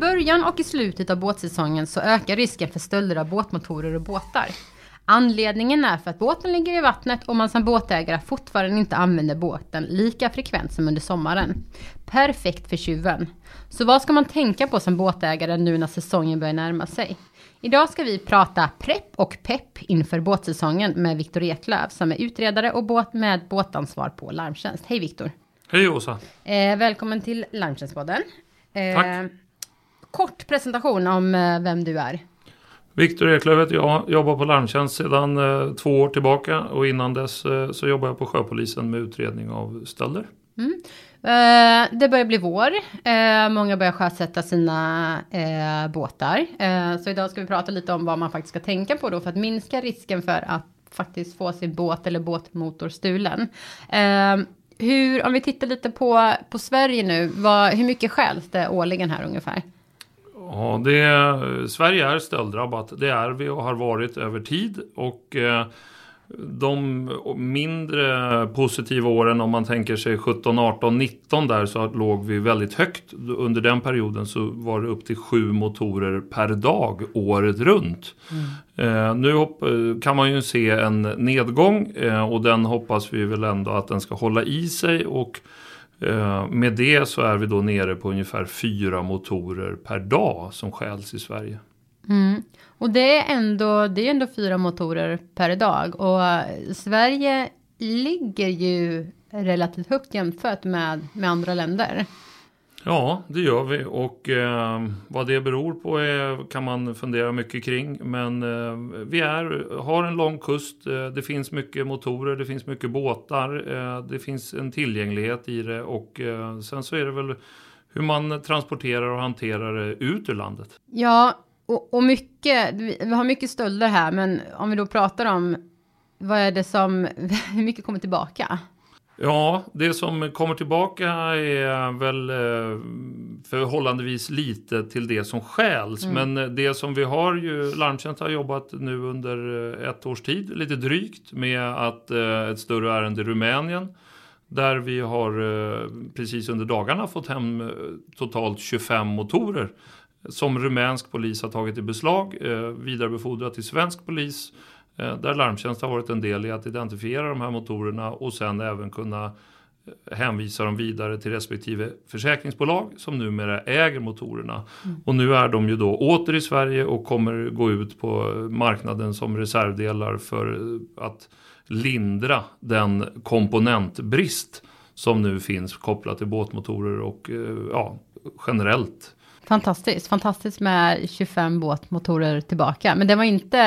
början och i slutet av båtsäsongen så ökar risken för stölder av båtmotorer och båtar. Anledningen är för att båten ligger i vattnet och man som båtägare fortfarande inte använder båten lika frekvent som under sommaren. Perfekt för tjuven. Så vad ska man tänka på som båtägare nu när säsongen börjar närma sig? Idag ska vi prata prepp och pepp inför båtsäsongen med Viktor Eklöf som är utredare och båt med båtansvar på Larmtjänst. Hej Viktor! Hej Åsa! Eh, välkommen till Larmtjänstpodden. Eh, Tack. Kort presentation om eh, vem du är. Viktor Eklöf heter jag, jobbar på Larmtjänst sedan eh, två år tillbaka och innan dess eh, så jobbar jag på Sjöpolisen med utredning av stölder. Eh, det börjar bli vår. Eh, många börjar sjösätta sina eh, båtar. Så idag ska vi prata lite om vad man faktiskt ska tänka på då för att minska risken för att faktiskt få sin båt eller båtmotor stulen. Hur, om vi tittar lite på, på Sverige nu, vad, hur mycket stjäls det årligen här ungefär? Ja, det, Sverige är stölddrabbat. Det är vi och har varit över tid. Och eh, de mindre positiva åren om man tänker sig 17, 18, 19 där så låg vi väldigt högt. Under den perioden så var det upp till sju motorer per dag året runt. Eh, nu hopp, kan man ju se en nedgång eh, och den hoppas vi väl ändå att den ska hålla i sig. Och Eh, med det så är vi då nere på ungefär fyra motorer per dag som stjäls i Sverige. Mm. Och det är ändå, det är ändå fyra motorer per dag och Sverige ligger ju relativt högt jämfört med, med andra länder. Ja, det gör vi och eh, vad det beror på är, kan man fundera mycket kring. Men eh, vi är, har en lång kust, eh, det finns mycket motorer, det finns mycket båtar, eh, det finns en tillgänglighet i det och eh, sen så är det väl hur man transporterar och hanterar det ut ur landet. Ja, och, och mycket, vi vi har mycket stölder här, men om vi då pratar om vad är det som, hur mycket kommer tillbaka? Ja, det som kommer tillbaka är väl eh, förhållandevis lite till det som stjäls. Men eh, det som vi har ju, Larmtjänst har jobbat nu under eh, ett års tid, lite drygt, med att ett större ärende i Rumänien. Där vi har precis under dagarna fått hem totalt 25 motorer. Som rumänsk polis har tagit i beslag, vidarebefordrat till svensk polis. Eh, där Larmtjänst har varit en del i att identifiera de här motorerna och sen även kunna eh, hänvisa dem vidare till respektive försäkringsbolag som numera äger motorerna. Och nu är de ju då åter i Sverige och kommer gå ut på marknaden som reservdelar för eh, att lindra den komponentbrist som nu finns kopplat till båtmotorer och eh, ja, generellt. Fantastiskt, fantastiskt med 25 båtmotorer tillbaka. Men det var inte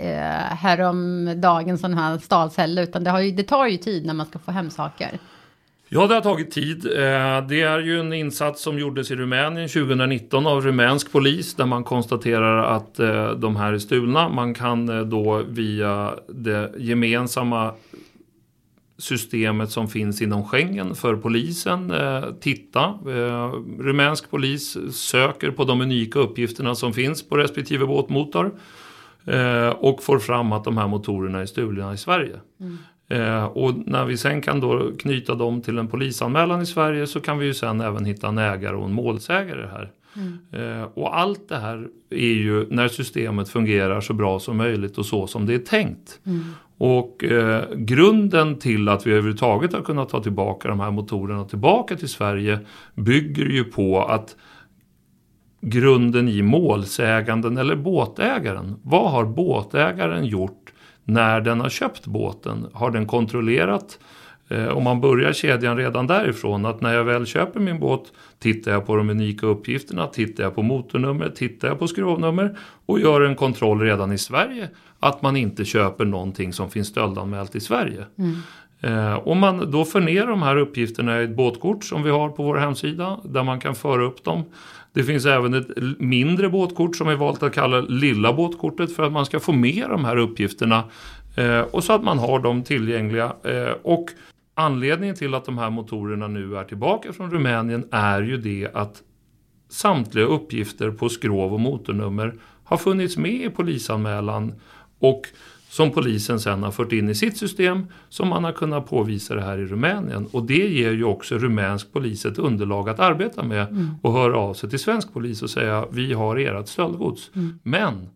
eh, häromdagen sån här stals heller, utan det, har ju, det tar ju tid när man ska få hem saker. Ja, det har tagit tid. Eh, det är ju en insats som gjordes i Rumänien 2019 av rumänsk polis där man konstaterar att eh, de här är stulna. Man kan eh, då via det gemensamma systemet som finns inom Schengen för polisen eh, titta. Eh, rumänsk polis söker på de unika uppgifterna som finns på respektive båtmotor eh, och får fram att de här motorerna är stulna i Sverige. Eh, och när vi sen kan då knyta dem till en polisanmälan i Sverige så kan vi ju sen även hitta en ägare och en målsägare här. Mm. och allt det här är ju när systemet fungerar så bra som möjligt och så som det är tänkt. Och eh, grunden till att vi överhuvudtaget har kunnat ta tillbaka de här motorerna tillbaka till Sverige bygger ju på att grunden i målsäganden eller båtägaren. Vad har båtägaren gjort när den har köpt båten? Har den kontrollerat? Eh, om man börjar kedjan redan därifrån att när jag väl köper min båt tittar jag på de unika uppgifterna, tittar jag på motornummer, tittar jag på skrovnummer och gör en kontroll redan i Sverige att man inte köper någonting som finns stöldanmält i Sverige. Eh, om man då för ner de här uppgifterna i ett båtkort som vi har på vår hemsida där man kan föra upp dem. Det finns även ett mindre båtkort som vi valt att kalla lilla båtkortet för att man ska få med de här uppgifterna eh, och så att man har dem tillgängliga. Eh, och anledningen till att de här motorerna nu är tillbaka från Rumänien är ju det att samtliga uppgifter på skrov och motornummer har funnits med i polisanmälan Och som polisen sen har fört in i sitt system som man har kunnat påvisa det här i Rumänien. Och det ger ju också rumänsk polis ett underlag att arbeta med mm. och höra av sig till svensk polis och säga vi har ert stöldgods. Mm. Men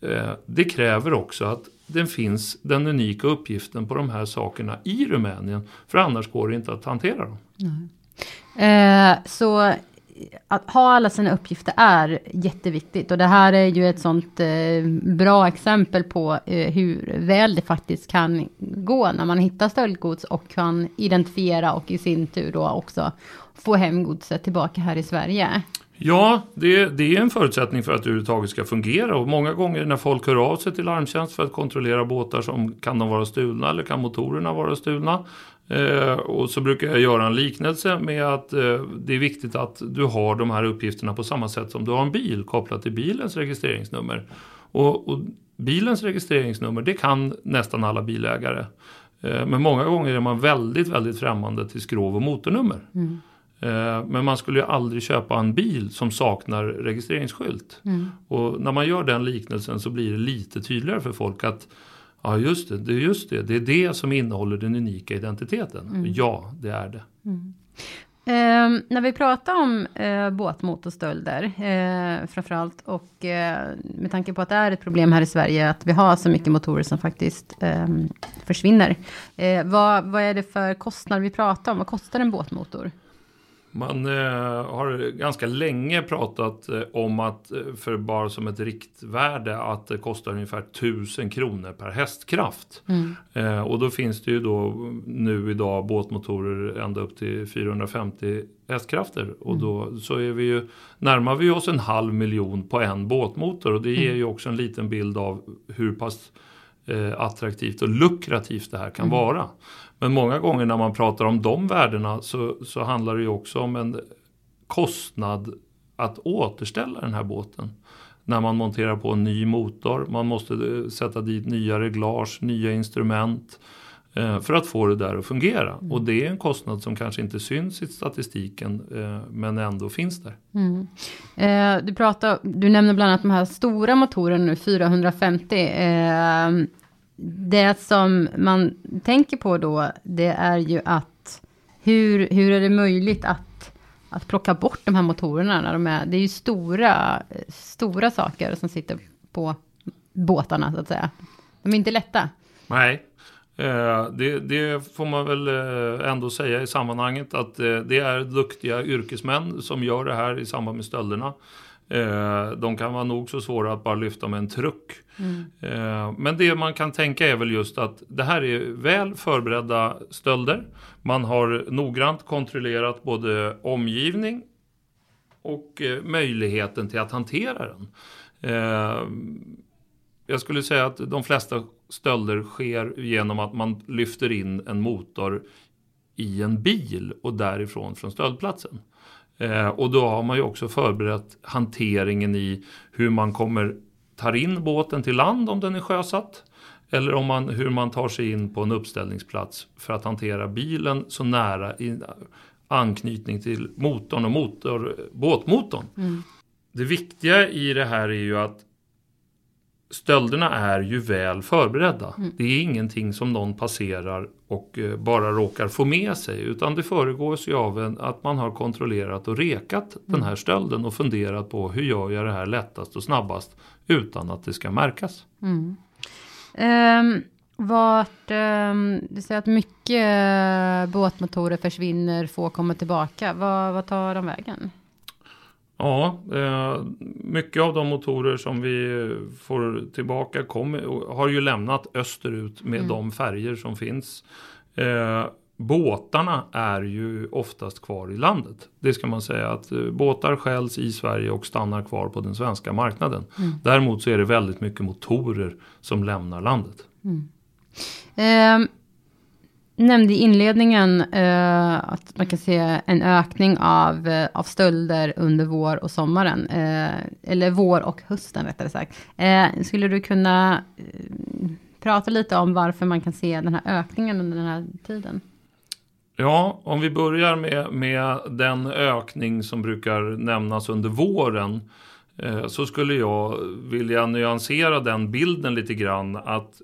eh, det kräver också att den finns den unika uppgiften på de här sakerna i Rumänien. För annars går det inte att hantera dem. Mm. Eh, så att ha alla sina uppgifter är jätteviktigt. Och det här är ju ett sånt eh, bra exempel på eh, hur väl det faktiskt kan gå när man hittar stöldgods och kan identifiera och i sin tur då också få hem godset tillbaka här i Sverige. Ja, det, det, är en förutsättning för att det överhuvudtaget ska fungera. Och många gånger när folk hör av sig till Larmtjänst för att kontrollera båtar som kan de vara stulna eller kan motorerna vara stulna. Eh, och så brukar jag göra en liknelse med att eh, det är viktigt att du har de här uppgifterna på samma sätt som du har en bil kopplat till bilens registreringsnummer. Och, och bilens registreringsnummer det kan nästan alla bilägare. Eh, men många gånger är man väldigt, väldigt främmande till skrov och motornummer. Mm. Eh, men man skulle ju aldrig köpa en bil som saknar registreringsskylt. Mm. Och när man gör den liknelsen så blir det lite tydligare för folk att Ja just det, det är just det. Det är det som innehåller den unika identiteten. Mm. Ja, det är det. Mm. Eh, när vi pratar om eh, båtmotorstölder, eh, framförallt, och eh, med tanke på att det är ett problem här i Sverige, att vi har så mycket motorer som faktiskt ehm, försvinner. Eh, vad, vad är det för kostnader vi pratar om? Vad kostar en båtmotor? Man eh, har ganska länge pratat eh, om att, eh, för bara som ett riktvärde, att det kostar ungefär 1000 kronor per hästkraft. Mm. Och då finns det ju då nu idag båtmotorer ända upp till 450 hästkrafter. Och mm. då så är vi ju, närmar vi oss en halv miljon på en båtmotor. Och det ger mm. ju också en liten bild av hur pass eh, attraktivt och lukrativt det här kan mm. vara. Men många gånger när man pratar om de värdena så, så handlar det ju också om en kostnad att återställa den här båten. När man monterar på en ny motor, man måste eh, sätta dit nya reglage, nya instrument för att få det där att fungera. Mm. Och det är en kostnad som kanske inte syns i statistiken eh, men ändå finns där. Mm. Eh, du, pratar, du nämner bland annat de här stora motorerna nu, 450. Eh, det som man tänker på då, det är ju att hur, hur är det möjligt att, att plocka bort de här motorerna när de är, det är ju stora, stora saker som sitter på båtarna så att säga. De är inte lätta. Nej, eh, det, det, får man väl eh, ändå säga i sammanhanget att eh, det är duktiga yrkesmän som gör det här i samband med stölderna. Eh, de kan vara nog så svåra att bara lyfta med en truck. Mm. Eh, men det man kan tänka är väl just att det här är väl förberedda stölder. Man har noggrant kontrollerat både omgivning och eh, möjligheten till att hantera den. Jag skulle säga att de flesta stölder sker genom att man lyfter in en motor i en bil och därifrån från stöldplatsen. Eh, och då har man ju också förberett hanteringen i hur man kommer tar in båten till land om den är sjösatt. Eller om man, hur man tar sig in på en uppställningsplats för att hantera bilen så nära i anknytning till motorn och motor, båtmotorn. Mm. Det viktiga i det här är ju att stölderna är ju väl förberedda. Mm. Det är ingenting som någon passerar och eh, bara råkar få med sig. Utan det föregås ju av en, att man har kontrollerat och rekat mm. den här stölden och funderat på hur gör jag det här lättast och snabbast utan att det ska märkas. Mm. Um, vart, um, du säger att mycket båtmotorer försvinner, få kommer tillbaka. Vad, vad tar de vägen? Ja, eh, mycket av de motorer som vi får tillbaka kommer, har ju lämnat österut med mm. de färger som finns. Eh, båtarna är ju oftast kvar i landet. Det ska man säga att eh, båtar skäls i Sverige och stannar kvar på den svenska marknaden. Mm. Däremot så är det väldigt mycket motorer som lämnar landet. Mm. Eh, nämnde i inledningen eh, att man kan se en ökning av, eh, av stölder under vår och sommaren. Eh, eller vår och hösten rättare sagt. Eh, skulle du kunna eh, prata lite om varför man kan se den här ökningen under den här tiden? Ja, om vi börjar med, med den ökning som brukar nämnas under våren. eh, så skulle jag vilja nyansera den bilden lite grann att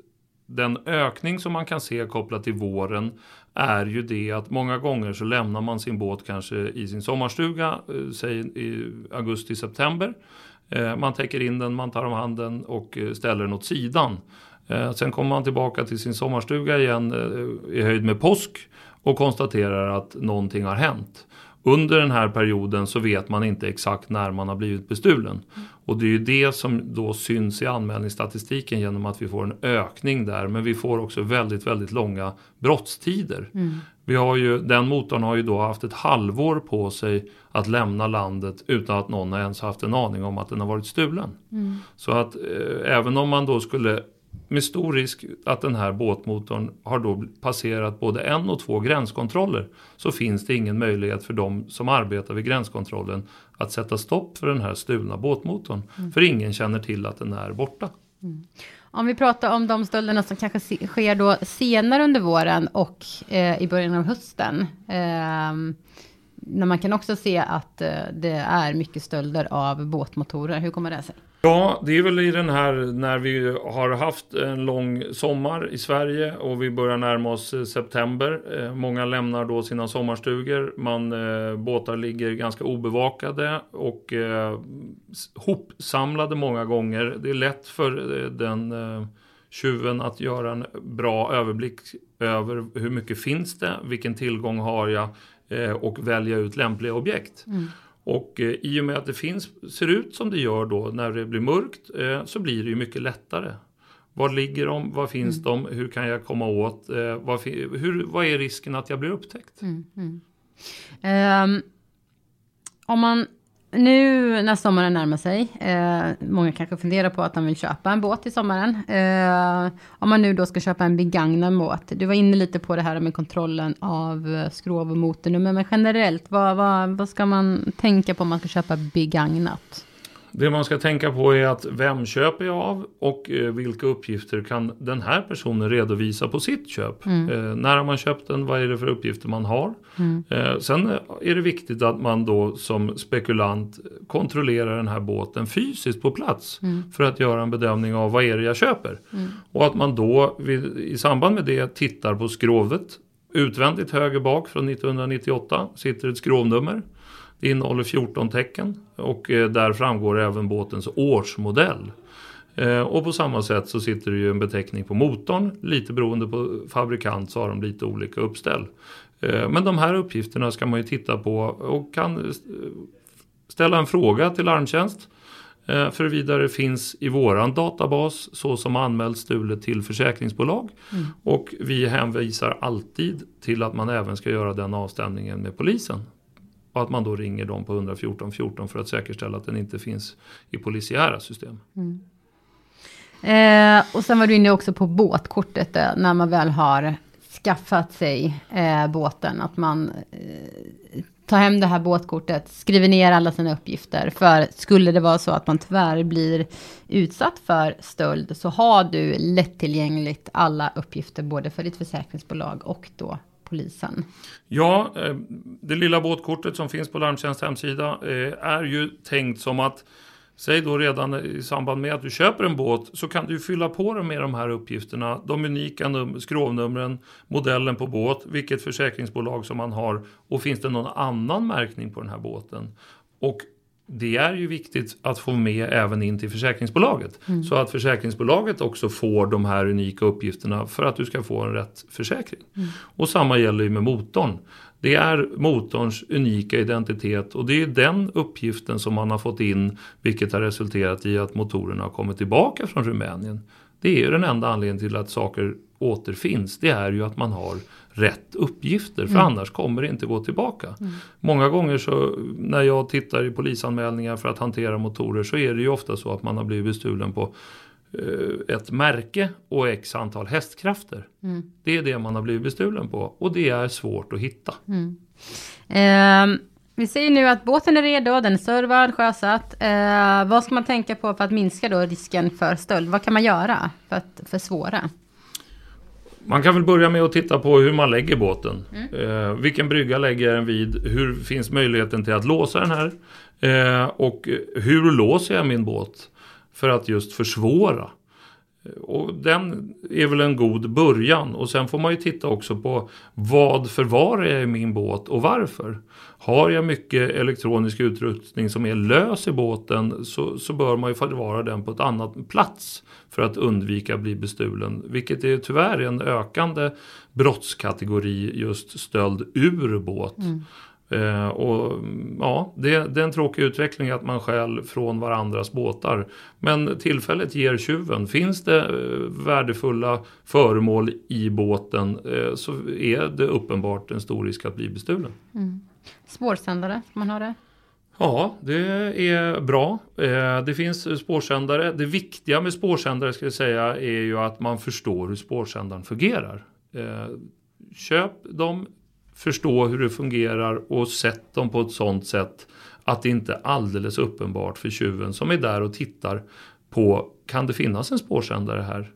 den ökning som man kan se kopplat till våren är ju det att många gånger så lämnar man sin båt kanske i sin sommarstuga, eh, säg i augusti-september. Eh, man täcker in den, man tar om hand den och eh, ställer den åt sidan. Sen kommer man tillbaka till sin sommarstuga igen i höjd med påsk och konstaterar att någonting har hänt under den här perioden så vet man inte exakt när man har blivit bestulen. Och det är ju det som då syns i anmälningsstatistiken genom att vi får en ökning där. Men vi får också väldigt, väldigt långa brottstider. Mm. Vi har ju, den motorn har ju då haft ett halvår på sig att lämna landet utan att någon ens haft en aning om att den har varit stulen. Mm. Så att eh, även om man då skulle med stor risk att den här båtmotorn har då passerat både en och två gränskontroller så finns det ingen möjlighet för de som arbetar vid gränskontrollen att sätta stopp för den här stulna båtmotorn. Mm. För ingen känner till att den är borta. Mm. Om vi pratar om de stölderna som kanske sker då senare under våren och eh, i början av hösten. Eh, när man kan också se att eh, det är mycket stölder av båtmotorer. Hur kommer det sig? Ja, det är väl i den här när vi har haft en lång sommar i Sverige och vi börjar närma oss eh, september. Eh, många lämnar då sina sommarstugor. Man, eh, båtar ligger ganska obevakade och eh, hopsamlade många gånger. Det är lätt för den eh, tjuven att göra en bra överblick över hur mycket finns det, vilken tillgång har jag eh, och välja ut lämpliga objekt. Mm. Och eh, i och med att det finns, ser ut som det gör då när det blir mörkt eh, så blir det ju mycket lättare. Var ligger de? Var finns mm. de? Hur kan jag komma åt? Eh, vad, hur, vad är risken att jag blir upptäckt? Mm, mm. Um, om man nu när sommaren närmar sig, eh, många kanske funderar på att de vill köpa en båt i sommaren. Eh, om man nu då ska köpa en begagnad båt. Du var inne lite på det här med kontrollen av eh, skrov och motornummer, men generellt, vad, vad, vad ska man tänka på om man ska köpa begagnat? Det man ska tänka på är att vem köper jag av och eh, vilka uppgifter kan den här personen redovisa på sitt köp. Mm. Eh, när har man köpt den? Vad är det för uppgifter man har? Mm. Eh, sen är det viktigt att man då som spekulant kontrollerar den här båten fysiskt på plats. Mm. För att göra en bedömning av vad är det jag köper. Mm. Och att man då vid, i samband med det tittar på skrovet. Utvändigt höger bak från 1998 sitter ett skrovnummer. Det innehåller 14 tecken och eh, där framgår även båtens årsmodell. Eh, och på samma sätt så sitter det ju en beteckning på motorn. Lite beroende på fabrikant så har de lite olika uppställ. Eh, men de här uppgifterna ska man ju titta på och kan ställa en fråga till Larmtjänst. För vidare finns i våran databas så som anmält stulet till försäkringsbolag. Mm. Och vi hänvisar alltid till att man även ska göra den avstämningen med polisen. Och att man då ringer dem på 114 14 för att säkerställa att den inte finns i polisiära system. Mm. Eh, och sen var du inne också på båtkortet där, när man väl har skaffat sig eh, båten. Att man eh, tar hem det här båtkortet, skriver ner alla sina uppgifter. För skulle det vara så att man tyvärr blir utsatt för stöld så har du lättillgängligt alla uppgifter både för ditt försäkringsbolag och då polisen? Ja, eh, det lilla båtkortet som finns på Larmtjänst hemsida eh, är ju tänkt som att Säg då redan i samband med att du köper en båt så kan du fylla på den med de här uppgifterna. De unika skrovnumren, modellen på båt, vilket försäkringsbolag som man har och finns det någon annan märkning på den här båten. Och det är ju viktigt att få med även in till försäkringsbolaget. Mm. Så att försäkringsbolaget också får de här unika uppgifterna för att du ska få en rätt försäkring. Mm. Och samma gäller ju med motorn. Det är motorns unika identitet och det är den uppgiften som man har fått in vilket har resulterat i att motorerna har kommit tillbaka från Rumänien. Det är den enda anledningen till att saker återfinns. Det är ju att man har rätt uppgifter för mm. annars kommer det inte gå tillbaka. Mm. Många gånger så när jag tittar i polisanmälningar för att hantera motorer så är det ju ofta så att man har blivit bestulen på eh, ett märke och x antal hästkrafter. Mm. Det är det man har blivit bestulen på och det är svårt att hitta. Eh, vi säger nu att båten är redo, den är servad, sjösatt. Eh, vad ska man tänka på för att minska då risken för stöld? Vad kan man göra för att försvåra? Man kan väl börja med att titta på hur man lägger båten. Mm. Eh, vilken brygga lägger jag den vid? Hur finns möjligheten till att låsa den här? Eh, och hur låser jag min båt för att just försvåra? Och den är väl en god början och sen får man ju titta också på vad förvarar jag i min båt och varför. Har jag mycket elektronisk utrustning som är lös i båten så, så bör man ju förvara den på ett annat plats för att undvika att bli bestulen. Vilket är tyvärr en ökande brottskategori just stöld ur båt. Mm. Eh, och ja, det, det, är en tråkig utveckling att man stjäl från varandras båtar. Men tillfället ger tjuven. Finns det eh, värdefulla föremål i båten eh, så är det uppenbart en stor risk att bli bestulen. Mm. Spårsändare, man ha det? Ja, det är bra. Eh, det finns spårsändare. Det viktiga med spårsändare ska jag säga är ju att man förstår hur spårsändaren fungerar. Eh, köp dem förstå hur det fungerar och sätt dem på ett sådant sätt att det inte är alldeles uppenbart för tjuven som är där och tittar på kan det finnas en spårsändare här?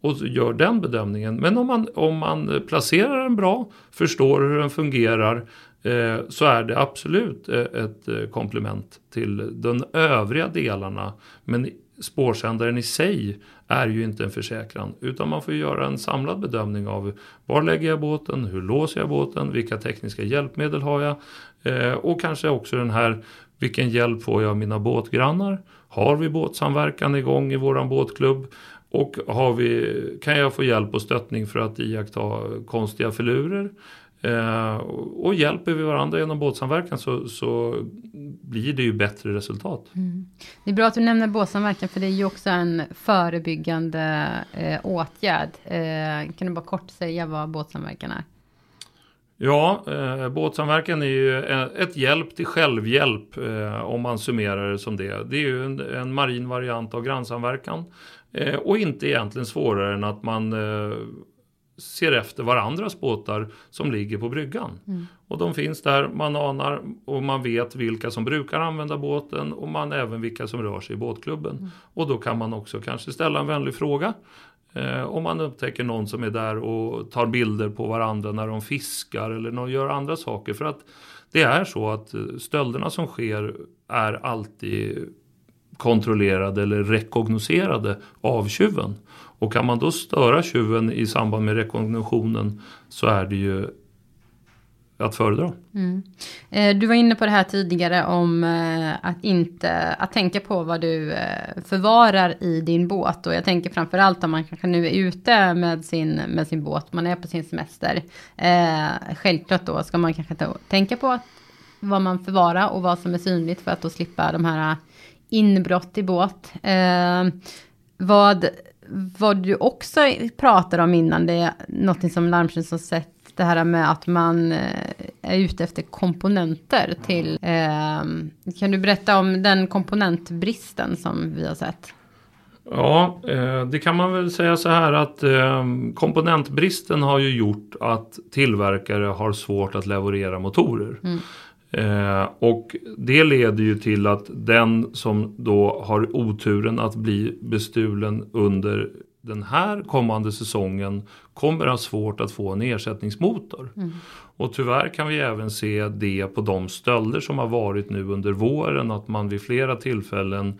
Och gör den bedömningen. Men om man, om man placerar den bra, förstår hur den fungerar eh, så är det absolut eh, ett eh, komplement till de övriga delarna. Men spårsändaren i sig är ju inte en försäkran. Utan man får göra en samlad bedömning av var lägger jag båten, hur låser jag båten, vilka tekniska hjälpmedel har jag eh, och kanske också den här vilken hjälp får jag av mina båtgrannar? Har vi båtsamverkan igång i våran båtklubb? Och har vi, kan jag få hjälp och stöttning för att iaktta konstiga filurer? Eh, och hjälper vi varandra genom båtsamverkan så, så blir det ju bättre resultat. Mm. Det är bra att du nämner båtsamverkan för det är ju också en förebyggande eh, åtgärd. Eh, kan du bara kort säga vad båtsamverkan är? Ja, eh, båtsamverkan är ju ett hjälp till självhjälp eh, om man summerar det som det. Det är ju en, en marin variant av grannsamverkan. Eh, och inte egentligen svårare än att man eh, ser efter varandras båtar som ligger på bryggan. Mm. Och de finns där, man anar och man vet vilka som brukar använda båten och man även vilka som rör sig i båtklubben. Mm. Och då kan man också kanske ställa en vänlig fråga. Eh, om man upptäcker någon som är där och tar bilder på varandra när de fiskar eller någon gör andra saker. För att det är så att eh, stölderna som sker är alltid kontrollerade eller rekognoserade av tjuven. Och kan man då störa tjuven i samband med rekognitionen så är det ju att föredra. Mm. Eh, du var inne på det här tidigare om eh, att inte att tänka på vad du eh, förvarar i din båt. Och jag tänker framförallt om man kanske nu är ute med sin, med sin båt, man är på sin semester. självklart då ska man kanske tänka på att, vad man förvarar och vad som är synligt för att då slippa de här inbrott i båt. vad vad du också pratade om innan, det är något som Larmtjänst har sett, det här med att man eh, är ute efter komponenter till, eh, kan du berätta om den komponentbristen som vi har sett? Ja, eh, det kan man väl säga så här att eh, komponentbristen har ju gjort att tillverkare har svårt att leverera motorer. Mm. Eh, och det leder ju till att den som då har oturen att bli bestulen under den här kommande säsongen kommer ha svårt att få en ersättningsmotor. Mm. Och tyvärr kan vi även se det på de stölder som har varit nu under våren att man vid flera tillfällen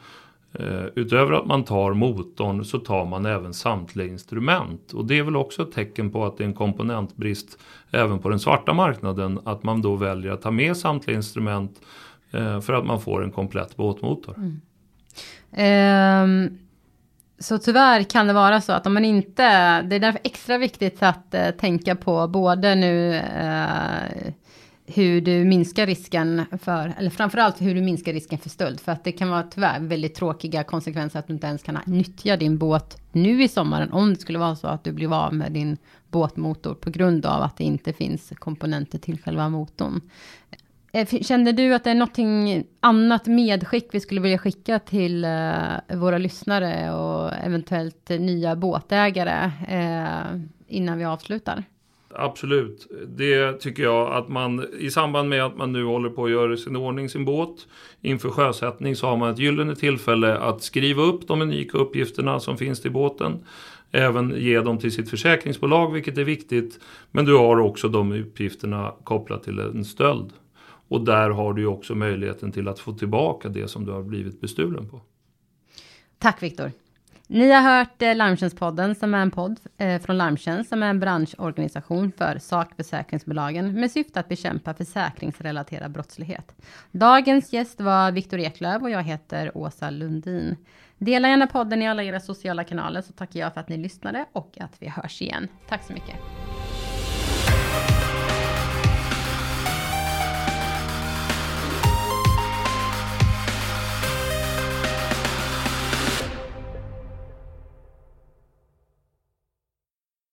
Eh, utöver att man tar motorn så tar man även samtliga instrument. Och det är väl också ett tecken på att det är en komponentbrist även på den svarta marknaden. Att man då väljer att ta med samtliga instrument eh, för att man får en komplett båtmotor. Mm. Um, så tyvärr kan det vara så att om man inte, det är därför extra viktigt att uh, tänka på både nu uh, hur du minskar risken för, eller framförallt hur du minskar risken för stöld. För att det kan vara tyvärr väldigt tråkiga konsekvenser att du inte ens kan nyttja din båt nu i sommaren. Om det skulle vara så att du blir av med din båtmotor på grund av att det inte finns komponenter till själva motorn. Eh, Känner du att det är någonting annat medskick vi skulle vilja skicka till eh, våra lyssnare och eventuellt nya båtägare eh, innan vi avslutar? Absolut. Det tycker jag att man i samband med att man nu håller på att göra sin ordning sin båt inför sjösättning så har man ett gyllene tillfälle att skriva upp de unika uppgifterna som finns till båten. Även ge dem till sitt försäkringsbolag vilket är viktigt. Men du har också de uppgifterna kopplat till en stöld. Och där har du ju också möjligheten till att få tillbaka det som du har blivit bestulen på. Tack Viktor. Ni har hört eh, Larmtjänstpodden som är en podd eh, från Larmtjänst som är en branschorganisation för sakförsäkringsbolagen med syfte att bekämpa försäkringsrelaterad brottslighet. Dagens gäst var Viktor Eklöf och jag heter Åsa Lundin. Dela gärna podden i alla era sociala kanaler så tackar jag för att ni lyssnade och att vi hörs igen. Tack så mycket.